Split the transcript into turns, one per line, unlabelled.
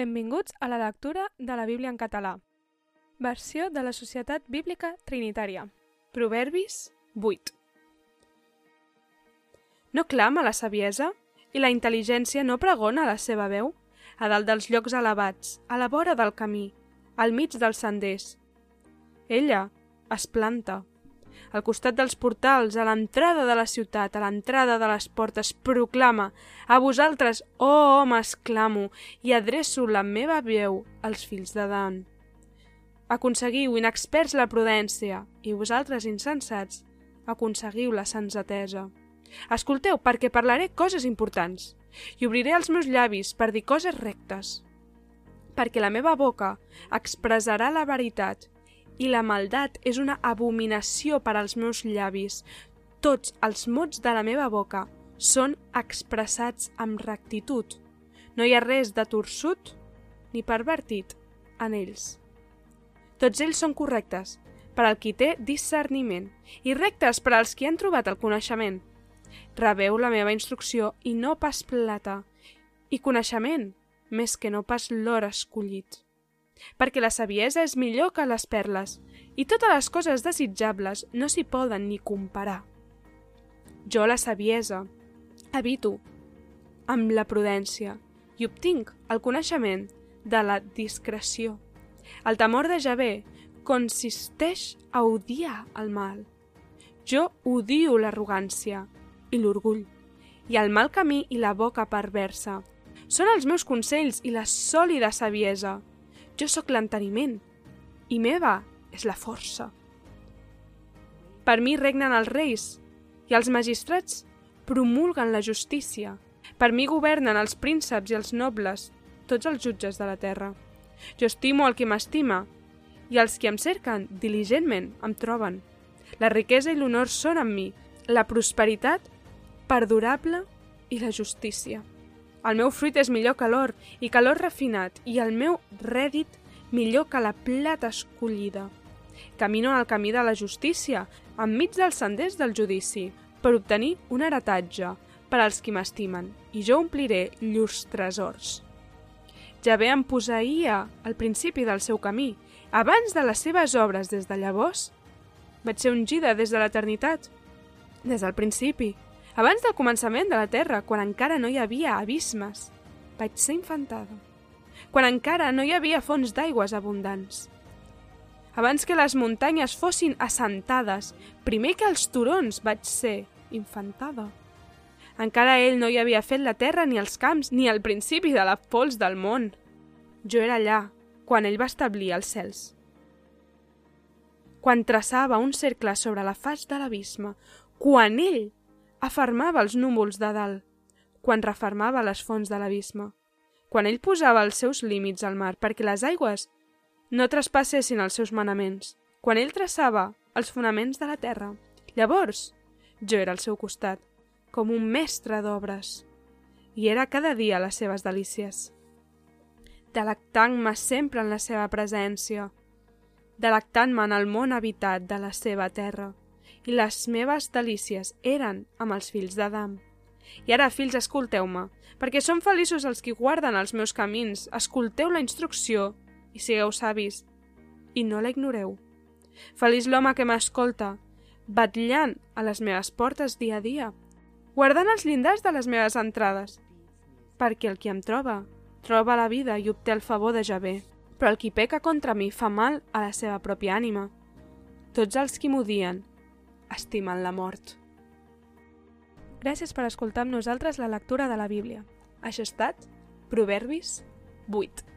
Benvinguts a la lectura de la Bíblia en català. Versió de la Societat Bíblica Trinitària. Proverbis 8. No clama la saviesa i la intel·ligència no pregona la seva veu a dalt dels llocs elevats, a la vora del camí, al mig dels senders. Ella es planta, al costat dels portals, a l'entrada de la ciutat, a l'entrada de les portes, proclama a vosaltres, oh homes, clamo, i adreço la meva veu als fills de Dan. Aconseguiu, inexperts, la prudència, i vosaltres, insensats, aconseguiu la sensatesa. Escolteu, perquè parlaré coses importants, i obriré els meus llavis per dir coses rectes, perquè la meva boca expressarà la veritat i la maldat és una abominació per als meus llavis. Tots els mots de la meva boca són expressats amb rectitud. No hi ha res de torsut ni pervertit en ells. Tots ells són correctes per al qui té discerniment i rectes per als qui han trobat el coneixement. Rebeu la meva instrucció i no pas plata, i coneixement més que no pas l'or escollit perquè la saviesa és millor que les perles, i totes les coses desitjables no s'hi poden ni comparar. Jo la saviesa habito amb la prudència i obtinc el coneixement de la discreció. El temor de Javé consisteix a odiar el mal. Jo odio l'arrogància i l'orgull, i el mal camí i la boca perversa. Són els meus consells i la sòlida saviesa. Jo sóc l'enteniment, i meva és la força. Per mi regnen els reis, i els magistrats promulguen la justícia. Per mi governen els prínceps i els nobles, tots els jutges de la terra. Jo estimo el qui m'estima, i els qui em cerquen diligentment em troben. La riquesa i l'honor són amb mi, la prosperitat perdurable i la justícia. El meu fruit és millor que l'or i que l'or refinat, i el meu rèdit millor que la plata escollida. Camino al camí de la justícia, enmig dels senders del judici, per obtenir un heretatge per als qui m'estimen, i jo ompliré llurs tresors. Ja bé em posaïa al principi del seu camí, abans de les seves obres des de llavors. Vaig ser ungida des de l'eternitat, des del principi, abans del començament de la Terra, quan encara no hi havia abismes, vaig ser infantada. Quan encara no hi havia fons d'aigües abundants. Abans que les muntanyes fossin assentades, primer que els turons vaig ser infantada. Encara ell no hi havia fet la terra ni els camps ni el principi de la pols del món. Jo era allà, quan ell va establir els cels. Quan traçava un cercle sobre la faç de l'abisme, quan ell afermava els núvols de dalt, quan refermava les fonts de l'abisme, quan ell posava els seus límits al mar perquè les aigües no traspassessin els seus manaments, quan ell traçava els fonaments de la terra. Llavors, jo era al seu costat, com un mestre d'obres, i era cada dia les seves delícies. Delectant-me sempre en la seva presència, delectant-me en el món habitat de la seva terra i les meves delícies eren amb els fills d'Adam. I ara, fills, escolteu-me, perquè són feliços els qui guarden els meus camins, escolteu la instrucció i sigueu savis, i no la ignoreu. Feliç l'home que m'escolta, batllant a les meves portes dia a dia, guardant els llindars de les meves entrades, perquè el qui em troba, troba la vida i obté el favor de Javé, però el qui peca contra mi fa mal a la seva pròpia ànima. Tots els qui m'odien estimen la mort. Gràcies per escoltar amb nosaltres la lectura de la Bíblia. Això ha estat Proverbis 8.